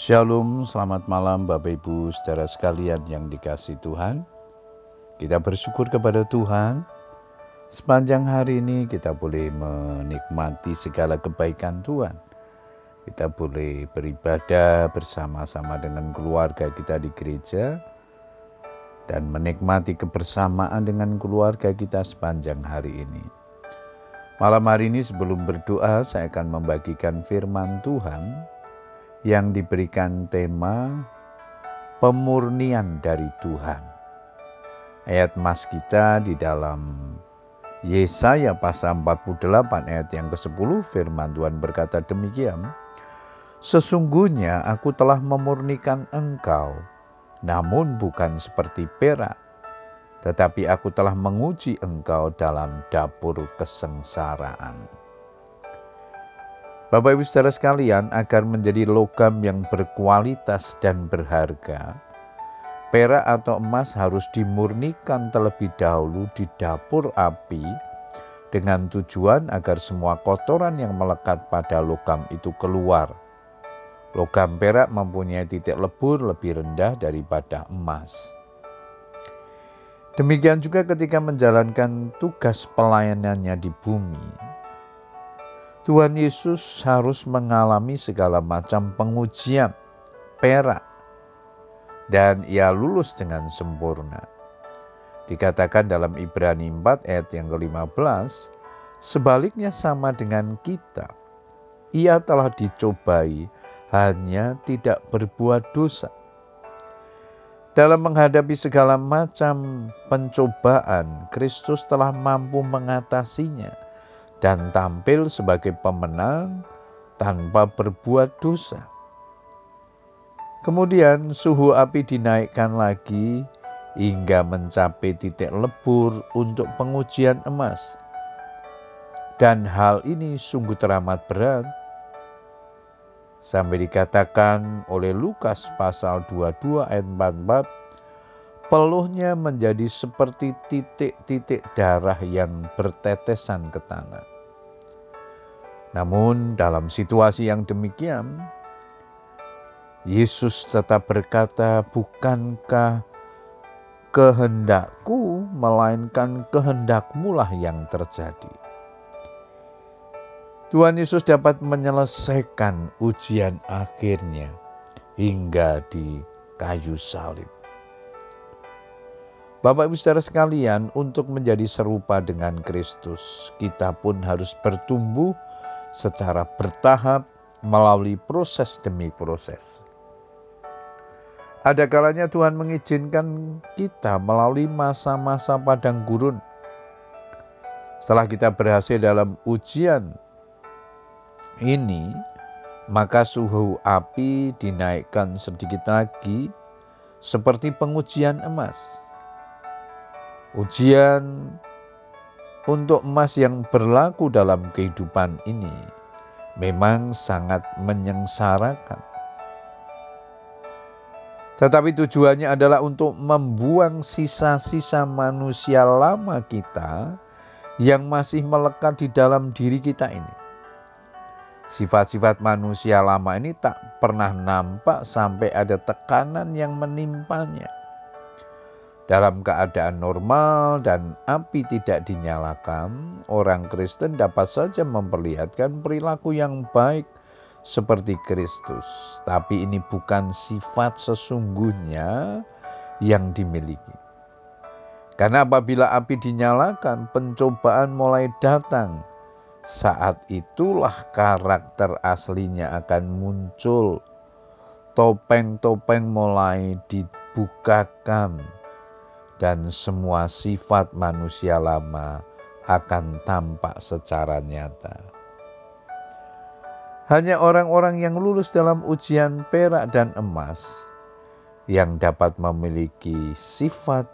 Shalom, selamat malam Bapak Ibu saudara sekalian yang dikasih Tuhan. Kita bersyukur kepada Tuhan. Sepanjang hari ini kita boleh menikmati segala kebaikan Tuhan. Kita boleh beribadah bersama-sama dengan keluarga kita di gereja dan menikmati kebersamaan dengan keluarga kita sepanjang hari ini. Malam hari ini sebelum berdoa saya akan membagikan firman Tuhan yang diberikan tema pemurnian dari Tuhan. Ayat mas kita di dalam Yesaya pasal 48 ayat yang ke-10 firman Tuhan berkata demikian. Sesungguhnya aku telah memurnikan engkau, namun bukan seperti perak tetapi aku telah menguji engkau dalam dapur kesengsaraan. Bapak Ibu saudara sekalian, agar menjadi logam yang berkualitas dan berharga, perak atau emas harus dimurnikan terlebih dahulu di dapur api dengan tujuan agar semua kotoran yang melekat pada logam itu keluar. Logam perak mempunyai titik lebur lebih rendah daripada emas. Demikian juga ketika menjalankan tugas pelayanannya di bumi. Tuhan Yesus harus mengalami segala macam pengujian perak dan ia lulus dengan sempurna. Dikatakan dalam Ibrani 4 ayat yang ke-15, sebaliknya sama dengan kita. Ia telah dicobai, hanya tidak berbuat dosa. Dalam menghadapi segala macam pencobaan, Kristus telah mampu mengatasinya dan tampil sebagai pemenang tanpa berbuat dosa. Kemudian suhu api dinaikkan lagi hingga mencapai titik lebur untuk pengujian emas. Dan hal ini sungguh teramat berat Sampai dikatakan oleh Lukas pasal 22 ayat 44, peluhnya menjadi seperti titik-titik darah yang bertetesan ke tanah. Namun dalam situasi yang demikian, Yesus tetap berkata, bukankah kehendakku, melainkan kehendakmu lah yang terjadi. Tuhan Yesus dapat menyelesaikan ujian akhirnya hingga di kayu salib. Bapak Ibu saudara sekalian, untuk menjadi serupa dengan Kristus, kita pun harus bertumbuh secara bertahap melalui proses demi proses. Ada kalanya Tuhan mengizinkan kita melalui masa-masa padang gurun. Setelah kita berhasil dalam ujian ini, maka suhu api dinaikkan sedikit lagi seperti pengujian emas. Ujian untuk emas yang berlaku dalam kehidupan ini memang sangat menyengsarakan. Tetapi tujuannya adalah untuk membuang sisa-sisa manusia lama kita yang masih melekat di dalam diri kita ini. Sifat-sifat manusia lama ini tak pernah nampak sampai ada tekanan yang menimpanya. Dalam keadaan normal dan api tidak dinyalakan, orang Kristen dapat saja memperlihatkan perilaku yang baik seperti Kristus, tapi ini bukan sifat sesungguhnya yang dimiliki. Karena apabila api dinyalakan, pencobaan mulai datang saat itulah karakter aslinya akan muncul. Topeng-topeng mulai dibukakan dan semua sifat manusia lama akan tampak secara nyata. Hanya orang-orang yang lulus dalam ujian perak dan emas yang dapat memiliki sifat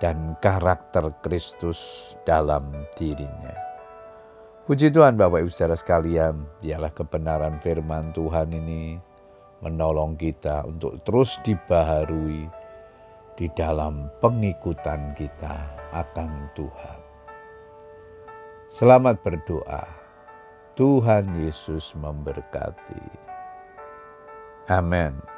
dan karakter Kristus dalam dirinya. Puji Tuhan Bapak Ibu saudara sekalian, biarlah kebenaran firman Tuhan ini menolong kita untuk terus dibaharui di dalam pengikutan kita akan Tuhan. Selamat berdoa. Tuhan Yesus memberkati. Amin.